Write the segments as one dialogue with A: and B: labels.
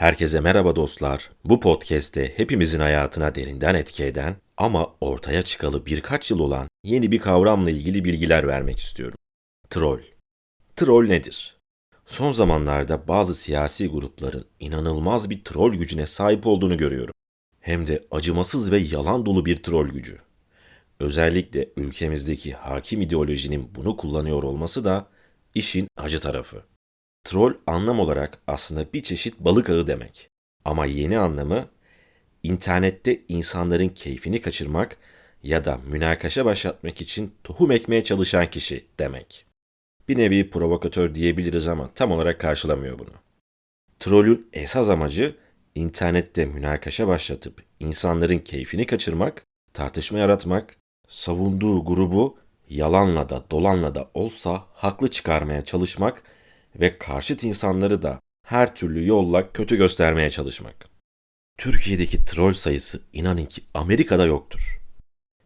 A: Herkese merhaba dostlar. Bu podcast'te hepimizin hayatına derinden etki eden ama ortaya çıkalı birkaç yıl olan yeni bir kavramla ilgili bilgiler vermek istiyorum. Troll. Troll nedir? Son zamanlarda bazı siyasi grupların inanılmaz bir troll gücüne sahip olduğunu görüyorum. Hem de acımasız ve yalan dolu bir troll gücü. Özellikle ülkemizdeki hakim ideolojinin bunu kullanıyor olması da işin acı tarafı. Troll anlam olarak aslında bir çeşit balık ağı demek. Ama yeni anlamı internette insanların keyfini kaçırmak ya da münakaşa başlatmak için tohum ekmeye çalışan kişi demek. Bir nevi provokatör diyebiliriz ama tam olarak karşılamıyor bunu. Trollün esas amacı internette münakaşa başlatıp insanların keyfini kaçırmak, tartışma yaratmak, savunduğu grubu yalanla da dolanla da olsa haklı çıkarmaya çalışmak ve karşıt insanları da her türlü yolla kötü göstermeye çalışmak. Türkiye'deki troll sayısı inanın ki Amerika'da yoktur.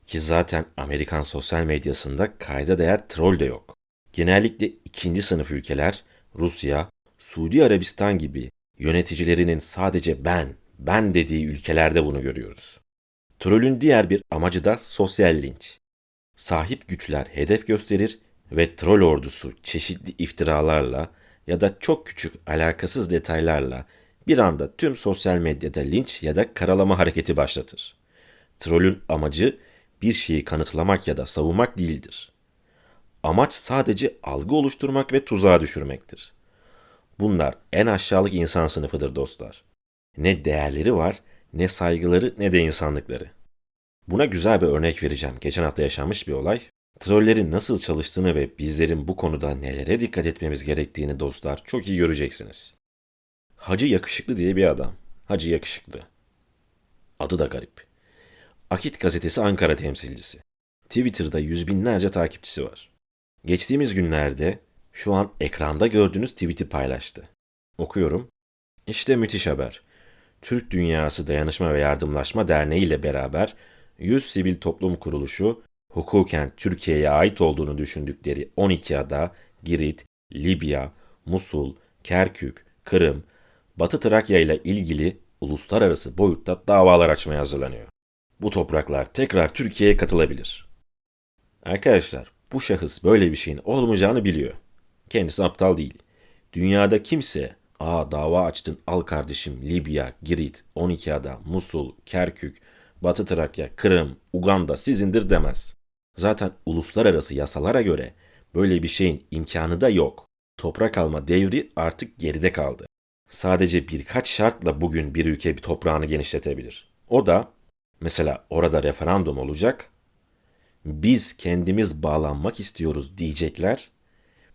A: Ki zaten Amerikan sosyal medyasında kayda değer troll de yok. Genellikle ikinci sınıf ülkeler, Rusya, Suudi Arabistan gibi yöneticilerinin sadece ben, ben dediği ülkelerde bunu görüyoruz. Trollün diğer bir amacı da sosyal linç. Sahip güçler hedef gösterir ve troll ordusu çeşitli iftiralarla ya da çok küçük alakasız detaylarla bir anda tüm sosyal medyada linç ya da karalama hareketi başlatır. Trollün amacı bir şeyi kanıtlamak ya da savunmak değildir. Amaç sadece algı oluşturmak ve tuzağa düşürmektir. Bunlar en aşağılık insan sınıfıdır dostlar. Ne değerleri var, ne saygıları ne de insanlıkları. Buna güzel bir örnek vereceğim. Geçen hafta yaşanmış bir olay. Trollerin nasıl çalıştığını ve bizlerin bu konuda nelere dikkat etmemiz gerektiğini dostlar çok iyi göreceksiniz. Hacı Yakışıklı diye bir adam. Hacı Yakışıklı. Adı da garip. Akit gazetesi Ankara temsilcisi. Twitter'da yüz binlerce takipçisi var. Geçtiğimiz günlerde şu an ekranda gördüğünüz tweet'i paylaştı. Okuyorum. İşte müthiş haber. Türk Dünyası Dayanışma ve Yardımlaşma Derneği ile beraber 100 sivil toplum kuruluşu hukuken Türkiye'ye ait olduğunu düşündükleri 12 ada, Girit, Libya, Musul, Kerkük, Kırım, Batı Trakya ile ilgili uluslararası boyutta davalar açmaya hazırlanıyor. Bu topraklar tekrar Türkiye'ye katılabilir. Arkadaşlar, bu şahıs böyle bir şeyin olmayacağını biliyor. Kendisi aptal değil. Dünyada kimse ''Aa dava açtın al kardeşim Libya, Girit, 12 ada, Musul, Kerkük, Batı Trakya, Kırım, Uganda sizindir demez. Zaten uluslararası yasalara göre böyle bir şeyin imkanı da yok. Toprak alma devri artık geride kaldı. Sadece birkaç şartla bugün bir ülke bir toprağını genişletebilir. O da mesela orada referandum olacak. Biz kendimiz bağlanmak istiyoruz diyecekler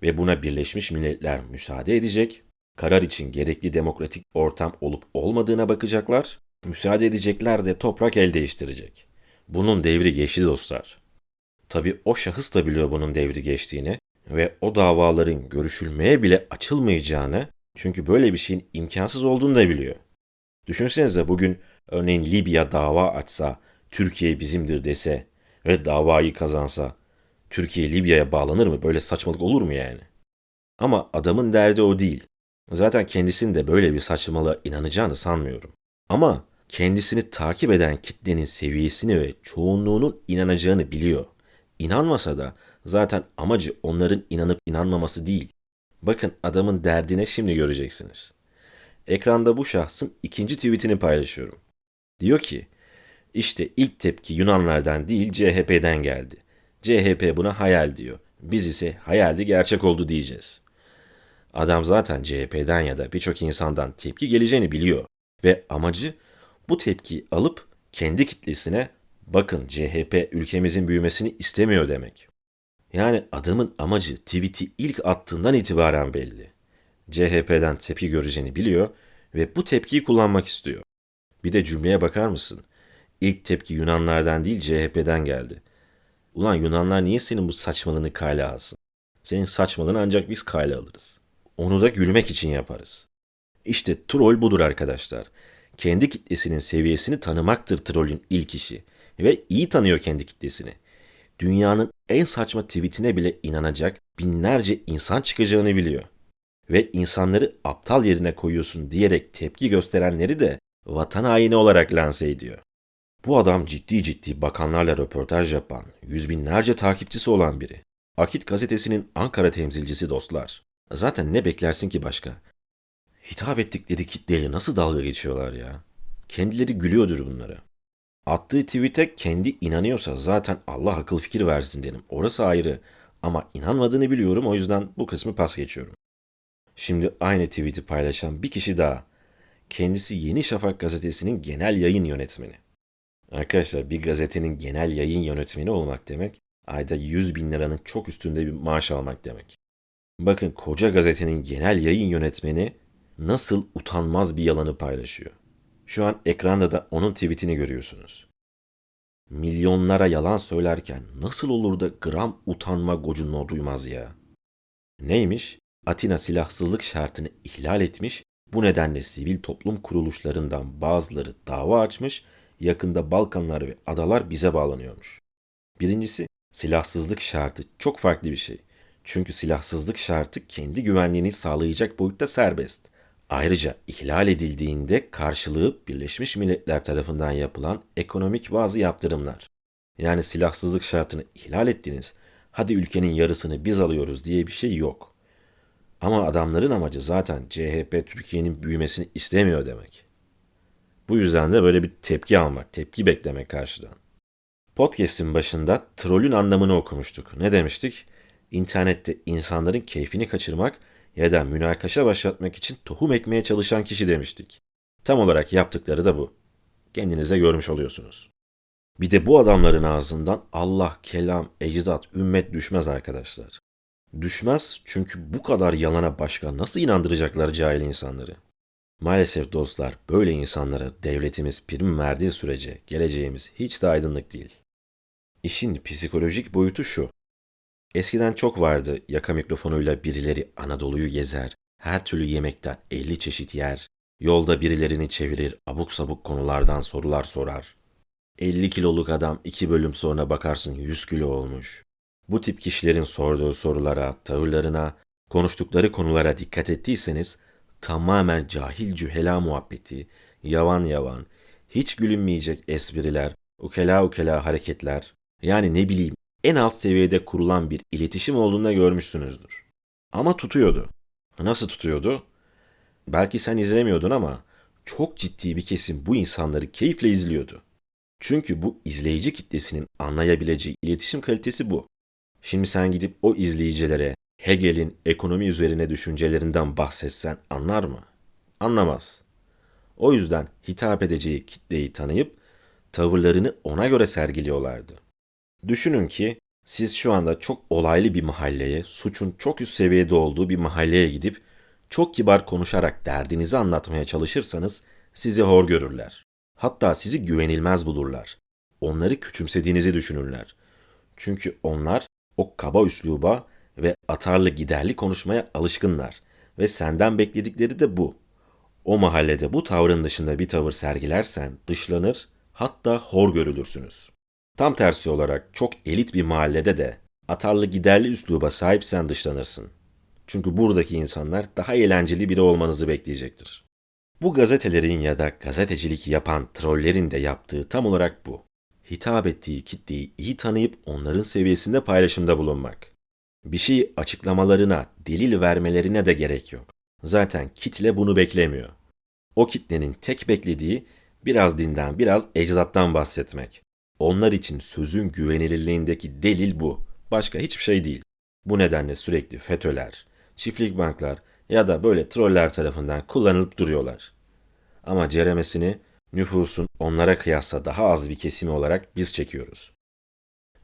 A: ve buna Birleşmiş Milletler müsaade edecek. Karar için gerekli demokratik ortam olup olmadığına bakacaklar. Müsaade edecekler de toprak el değiştirecek. Bunun devri geçti dostlar. Tabi o şahıs da biliyor bunun devri geçtiğini ve o davaların görüşülmeye bile açılmayacağını çünkü böyle bir şeyin imkansız olduğunu da biliyor. Düşünsenize bugün örneğin Libya dava açsa, Türkiye bizimdir dese ve davayı kazansa, Türkiye Libya'ya bağlanır mı? Böyle saçmalık olur mu yani? Ama adamın derdi o değil. Zaten kendisinin de böyle bir saçmalığa inanacağını sanmıyorum. Ama kendisini takip eden kitlenin seviyesini ve çoğunluğunun inanacağını biliyor. İnanmasa da zaten amacı onların inanıp inanmaması değil. Bakın adamın derdine şimdi göreceksiniz. Ekranda bu şahsın ikinci tweetini paylaşıyorum. Diyor ki, işte ilk tepki Yunanlardan değil CHP'den geldi. CHP buna hayal diyor. Biz ise hayaldi gerçek oldu diyeceğiz. Adam zaten CHP'den ya da birçok insandan tepki geleceğini biliyor ve amacı bu tepkiyi alıp kendi kitlesine bakın CHP ülkemizin büyümesini istemiyor demek. Yani adamın amacı tweet'i ilk attığından itibaren belli. CHP'den tepki göreceğini biliyor ve bu tepkiyi kullanmak istiyor. Bir de cümleye bakar mısın? İlk tepki Yunanlardan değil CHP'den geldi. Ulan Yunanlar niye senin bu saçmalığını kale alsın? Senin saçmalığını ancak biz kale alırız. Onu da gülmek için yaparız. İşte troll budur arkadaşlar. Kendi kitlesinin seviyesini tanımaktır trollün ilk işi. Ve iyi tanıyor kendi kitlesini. Dünyanın en saçma tweetine bile inanacak binlerce insan çıkacağını biliyor. ve insanları aptal yerine koyuyorsun diyerek tepki gösterenleri de vatan haini olarak lanse ediyor. Bu adam ciddi ciddi bakanlarla röportaj yapan, yüz binlerce takipçisi olan biri. Akit gazetesinin Ankara temsilcisi dostlar. Zaten ne beklersin ki başka? Hitap ettikleri kitleyle nasıl dalga geçiyorlar ya? Kendileri gülüyordur bunlara. Attığı tweet'e kendi inanıyorsa zaten Allah akıl fikir versin derim. Orası ayrı. Ama inanmadığını biliyorum o yüzden bu kısmı pas geçiyorum. Şimdi aynı tweet'i paylaşan bir kişi daha. Kendisi Yeni Şafak gazetesinin genel yayın yönetmeni. Arkadaşlar bir gazetenin genel yayın yönetmeni olmak demek ayda 100 bin liranın çok üstünde bir maaş almak demek. Bakın koca gazetenin genel yayın yönetmeni nasıl utanmaz bir yalanı paylaşıyor. Şu an ekranda da onun tweetini görüyorsunuz. Milyonlara yalan söylerken nasıl olur da gram utanma gocunma duymaz ya? Neymiş? Atina silahsızlık şartını ihlal etmiş, bu nedenle sivil toplum kuruluşlarından bazıları dava açmış, yakında Balkanlar ve adalar bize bağlanıyormuş. Birincisi, silahsızlık şartı çok farklı bir şey. Çünkü silahsızlık şartı kendi güvenliğini sağlayacak boyutta serbest. Ayrıca ihlal edildiğinde karşılığı Birleşmiş Milletler tarafından yapılan ekonomik bazı yaptırımlar. Yani silahsızlık şartını ihlal ettiniz, hadi ülkenin yarısını biz alıyoruz diye bir şey yok. Ama adamların amacı zaten CHP Türkiye'nin büyümesini istemiyor demek. Bu yüzden de böyle bir tepki almak, tepki beklemek karşıdan. Podcast'in başında trollün anlamını okumuştuk. Ne demiştik? İnternette insanların keyfini kaçırmak ya da münakaşa başlatmak için tohum ekmeye çalışan kişi demiştik. Tam olarak yaptıkları da bu. Kendinize görmüş oluyorsunuz. Bir de bu adamların ağzından Allah, kelam, ecdat, ümmet düşmez arkadaşlar. Düşmez çünkü bu kadar yalana başka nasıl inandıracaklar cahil insanları? Maalesef dostlar böyle insanlara devletimiz prim verdiği sürece geleceğimiz hiç de aydınlık değil. İşin psikolojik boyutu şu. Eskiden çok vardı yaka mikrofonuyla birileri Anadolu'yu gezer, her türlü yemekten 50 çeşit yer, yolda birilerini çevirir, abuk sabuk konulardan sorular sorar. 50 kiloluk adam 2 bölüm sonra bakarsın 100 kilo olmuş. Bu tip kişilerin sorduğu sorulara, tavırlarına, konuştukları konulara dikkat ettiyseniz tamamen cahil cühela muhabbeti, yavan yavan, hiç gülünmeyecek espriler, ukela ukela hareketler, yani ne bileyim en alt seviyede kurulan bir iletişim olduğunu görmüşsünüzdür. Ama tutuyordu. Nasıl tutuyordu? Belki sen izlemiyordun ama çok ciddi bir kesim bu insanları keyifle izliyordu. Çünkü bu izleyici kitlesinin anlayabileceği iletişim kalitesi bu. Şimdi sen gidip o izleyicilere Hegel'in ekonomi üzerine düşüncelerinden bahsetsen anlar mı? Anlamaz. O yüzden hitap edeceği kitleyi tanıyıp tavırlarını ona göre sergiliyorlardı. Düşünün ki siz şu anda çok olaylı bir mahalleye, suçun çok üst seviyede olduğu bir mahalleye gidip çok kibar konuşarak derdinizi anlatmaya çalışırsanız sizi hor görürler. Hatta sizi güvenilmez bulurlar. Onları küçümsediğinizi düşünürler. Çünkü onlar o kaba üsluba ve atarlı giderli konuşmaya alışkınlar ve senden bekledikleri de bu. O mahallede bu tavrın dışında bir tavır sergilersen dışlanır, hatta hor görülürsünüz. Tam tersi olarak çok elit bir mahallede de atarlı giderli üsluba sahipsen dışlanırsın. Çünkü buradaki insanlar daha eğlenceli biri olmanızı bekleyecektir. Bu gazetelerin ya da gazetecilik yapan trollerin de yaptığı tam olarak bu. Hitap ettiği kitleyi iyi tanıyıp onların seviyesinde paylaşımda bulunmak. Bir şeyi açıklamalarına, delil vermelerine de gerek yok. Zaten kitle bunu beklemiyor. O kitlenin tek beklediği biraz dinden, biraz ecdattan bahsetmek. Onlar için sözün güvenilirliğindeki delil bu. Başka hiçbir şey değil. Bu nedenle sürekli FETÖ'ler, çiftlik banklar ya da böyle troller tarafından kullanılıp duruyorlar. Ama ceremesini nüfusun onlara kıyasla daha az bir kesimi olarak biz çekiyoruz.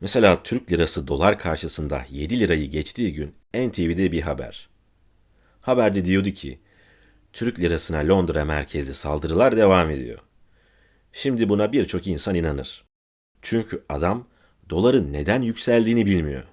A: Mesela Türk lirası dolar karşısında 7 lirayı geçtiği gün NTV'de bir haber. Haberde diyordu ki, Türk lirasına Londra merkezli saldırılar devam ediyor. Şimdi buna birçok insan inanır. Çünkü adam doların neden yükseldiğini bilmiyor.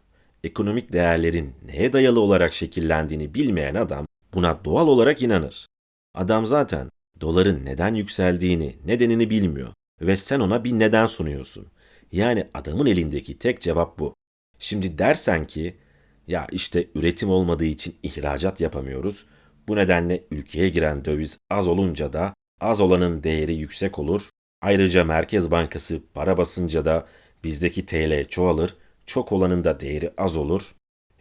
A: Ekonomik değerlerin neye dayalı olarak şekillendiğini bilmeyen adam buna doğal olarak inanır. Adam zaten doların neden yükseldiğini, nedenini bilmiyor ve sen ona bir neden sunuyorsun. Yani adamın elindeki tek cevap bu. Şimdi dersen ki ya işte üretim olmadığı için ihracat yapamıyoruz. Bu nedenle ülkeye giren döviz az olunca da az olanın değeri yüksek olur. Ayrıca Merkez Bankası para basınca da bizdeki TL çoğalır, çok olanın da değeri az olur.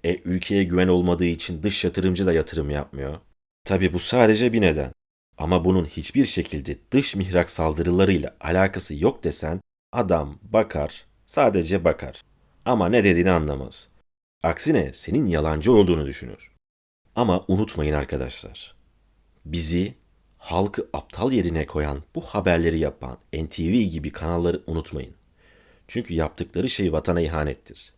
A: E ülkeye güven olmadığı için dış yatırımcı da yatırım yapmıyor. Tabi bu sadece bir neden. Ama bunun hiçbir şekilde dış mihrak saldırılarıyla alakası yok desen adam bakar, sadece bakar. Ama ne dediğini anlamaz. Aksine senin yalancı olduğunu düşünür. Ama unutmayın arkadaşlar. Bizi halkı aptal yerine koyan bu haberleri yapan NTV gibi kanalları unutmayın. Çünkü yaptıkları şey vatana ihanettir.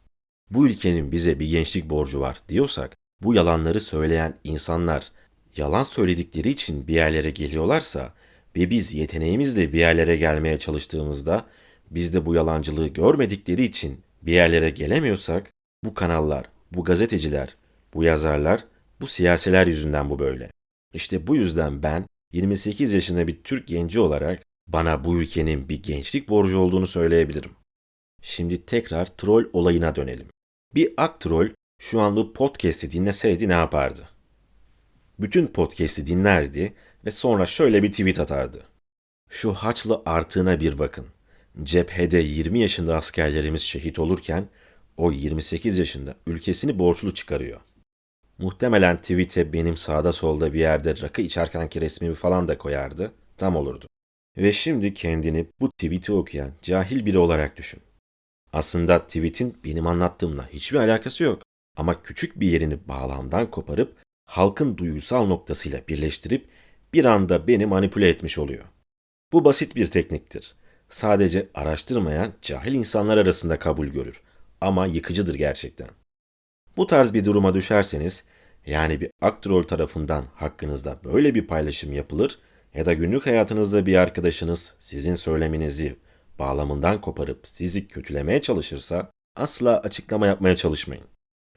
A: Bu ülkenin bize bir gençlik borcu var diyorsak bu yalanları söyleyen insanlar yalan söyledikleri için bir yerlere geliyorlarsa ve biz yeteneğimizle bir yerlere gelmeye çalıştığımızda bizde bu yalancılığı görmedikleri için bir yerlere gelemiyorsak bu kanallar, bu gazeteciler, bu yazarlar, bu siyasiler yüzünden bu böyle. İşte bu yüzden ben 28 yaşında bir Türk genci olarak bana bu ülkenin bir gençlik borcu olduğunu söyleyebilirim. Şimdi tekrar troll olayına dönelim. Bir ak troll şu an bu podcast'i dinleseydi ne yapardı? Bütün podcast'i dinlerdi ve sonra şöyle bir tweet atardı. Şu haçlı artığına bir bakın. Cephede 20 yaşında askerlerimiz şehit olurken o 28 yaşında ülkesini borçlu çıkarıyor. Muhtemelen tweet'e benim sağda solda bir yerde rakı içerkenki resmimi falan da koyardı. Tam olurdu. Ve şimdi kendini bu tweet'i okuyan cahil biri olarak düşün. Aslında tweet'in benim anlattığımla hiçbir alakası yok. Ama küçük bir yerini bağlamdan koparıp halkın duygusal noktasıyla birleştirip bir anda beni manipüle etmiş oluyor. Bu basit bir tekniktir. Sadece araştırmayan cahil insanlar arasında kabul görür ama yıkıcıdır gerçekten. Bu tarz bir duruma düşerseniz, yani bir aktrol tarafından hakkınızda böyle bir paylaşım yapılır ya da günlük hayatınızda bir arkadaşınız sizin söyleminizi bağlamından koparıp sizi kötülemeye çalışırsa asla açıklama yapmaya çalışmayın.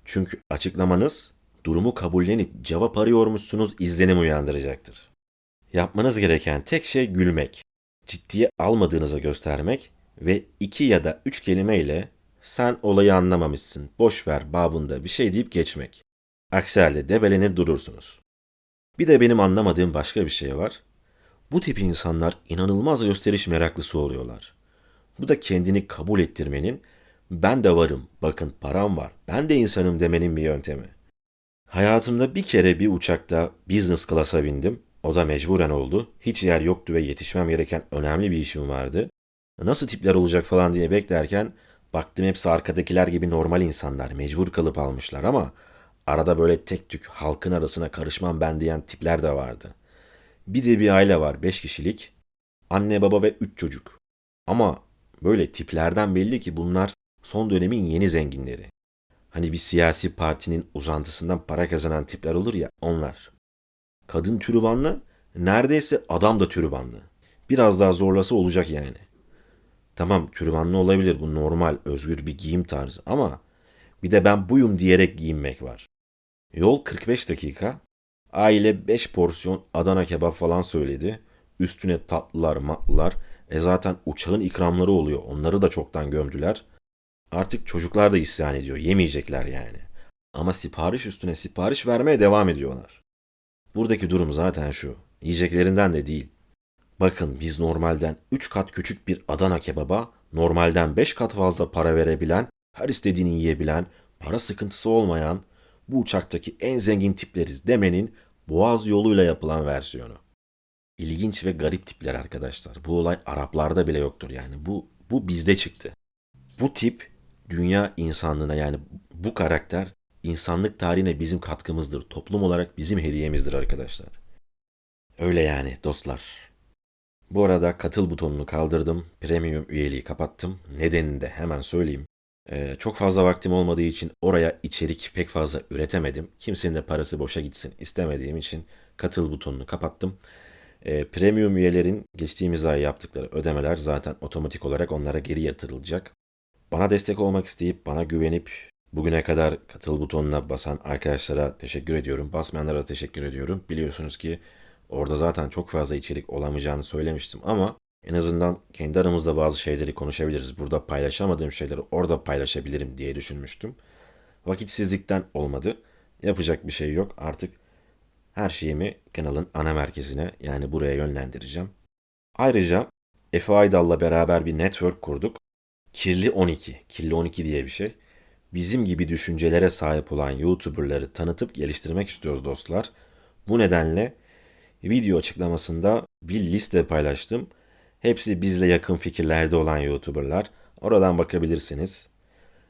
A: Çünkü açıklamanız durumu kabullenip cevap arıyormuşsunuz izlenim uyandıracaktır. Yapmanız gereken tek şey gülmek, ciddiye almadığınızı göstermek ve iki ya da üç kelimeyle sen olayı anlamamışsın, boş ver babında bir şey deyip geçmek. Aksi halde debelenir durursunuz. Bir de benim anlamadığım başka bir şey var. Bu tip insanlar inanılmaz gösteriş meraklısı oluyorlar. Bu da kendini kabul ettirmenin, ben de varım, bakın param var, ben de insanım demenin bir yöntemi. Hayatımda bir kere bir uçakta business class'a bindim. O da mecburen oldu. Hiç yer yoktu ve yetişmem gereken önemli bir işim vardı. Nasıl tipler olacak falan diye beklerken baktım hepsi arkadakiler gibi normal insanlar. Mecbur kalıp almışlar ama arada böyle tek tük halkın arasına karışmam ben diyen tipler de vardı. Bir de bir aile var 5 kişilik. Anne baba ve 3 çocuk. Ama böyle tiplerden belli ki bunlar son dönemin yeni zenginleri. Hani bir siyasi partinin uzantısından para kazanan tipler olur ya onlar. Kadın türbanlı, neredeyse adam da türbanlı. Biraz daha zorlası olacak yani. Tamam türbanlı olabilir bu normal, özgür bir giyim tarzı ama bir de ben buyum diyerek giyinmek var. Yol 45 dakika. Aile 5 porsiyon Adana kebap falan söyledi. Üstüne tatlılar, matlılar. E zaten uçağın ikramları oluyor. Onları da çoktan gömdüler. Artık çocuklar da isyan ediyor. Yemeyecekler yani. Ama sipariş üstüne sipariş vermeye devam ediyorlar. Buradaki durum zaten şu. Yiyeceklerinden de değil. Bakın biz normalden 3 kat küçük bir Adana kebaba normalden 5 kat fazla para verebilen, her istediğini yiyebilen, para sıkıntısı olmayan bu uçaktaki en zengin tipleriz demenin boğaz yoluyla yapılan versiyonu. İlginç ve garip tipler arkadaşlar. Bu olay Araplarda bile yoktur yani. Bu bu bizde çıktı. Bu tip dünya insanlığına yani bu karakter insanlık tarihine bizim katkımızdır. Toplum olarak bizim hediyemizdir arkadaşlar. Öyle yani dostlar. Bu arada katıl butonunu kaldırdım. Premium üyeliği kapattım. Nedenini de hemen söyleyeyim. Ee, çok fazla vaktim olmadığı için oraya içerik pek fazla üretemedim. Kimsenin de parası boşa gitsin istemediğim için katıl butonunu kapattım. Ee, premium üyelerin geçtiğimiz ay yaptıkları ödemeler zaten otomatik olarak onlara geri yatırılacak. Bana destek olmak isteyip bana güvenip bugüne kadar katıl butonuna basan arkadaşlara teşekkür ediyorum. Basmayanlara teşekkür ediyorum. Biliyorsunuz ki orada zaten çok fazla içerik olamayacağını söylemiştim ama en azından kendi aramızda bazı şeyleri konuşabiliriz. Burada paylaşamadığım şeyleri orada paylaşabilirim diye düşünmüştüm. Vakitsizlikten olmadı. Yapacak bir şey yok. Artık her şeyimi kanalın ana merkezine yani buraya yönlendireceğim. Ayrıca Efe Aydal'la beraber bir network kurduk. Kirli 12, Kirli 12 diye bir şey. Bizim gibi düşüncelere sahip olan YouTuber'ları tanıtıp geliştirmek istiyoruz dostlar. Bu nedenle video açıklamasında bir liste paylaştım. Hepsi bizle yakın fikirlerde olan YouTuber'lar. Oradan bakabilirsiniz.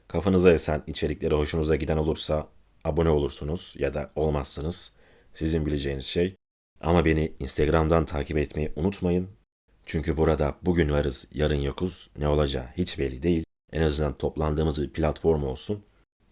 A: Kafanıza esen, içerikleri hoşunuza giden olursa abone olursunuz ya da olmazsınız. Sizin bileceğiniz şey. Ama beni Instagram'dan takip etmeyi unutmayın. Çünkü burada bugün varız, yarın yokuz. Ne olacağı hiç belli değil. En azından toplandığımız bir platform olsun.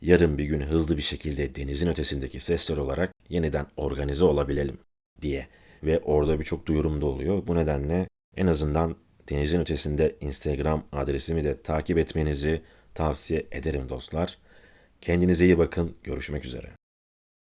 A: Yarın bir gün hızlı bir şekilde denizin ötesindeki sesler olarak yeniden organize olabilelim diye. Ve orada birçok duyurum da oluyor. Bu nedenle en azından denizin ötesinde Instagram adresimi de takip etmenizi tavsiye ederim dostlar. Kendinize iyi bakın. Görüşmek üzere.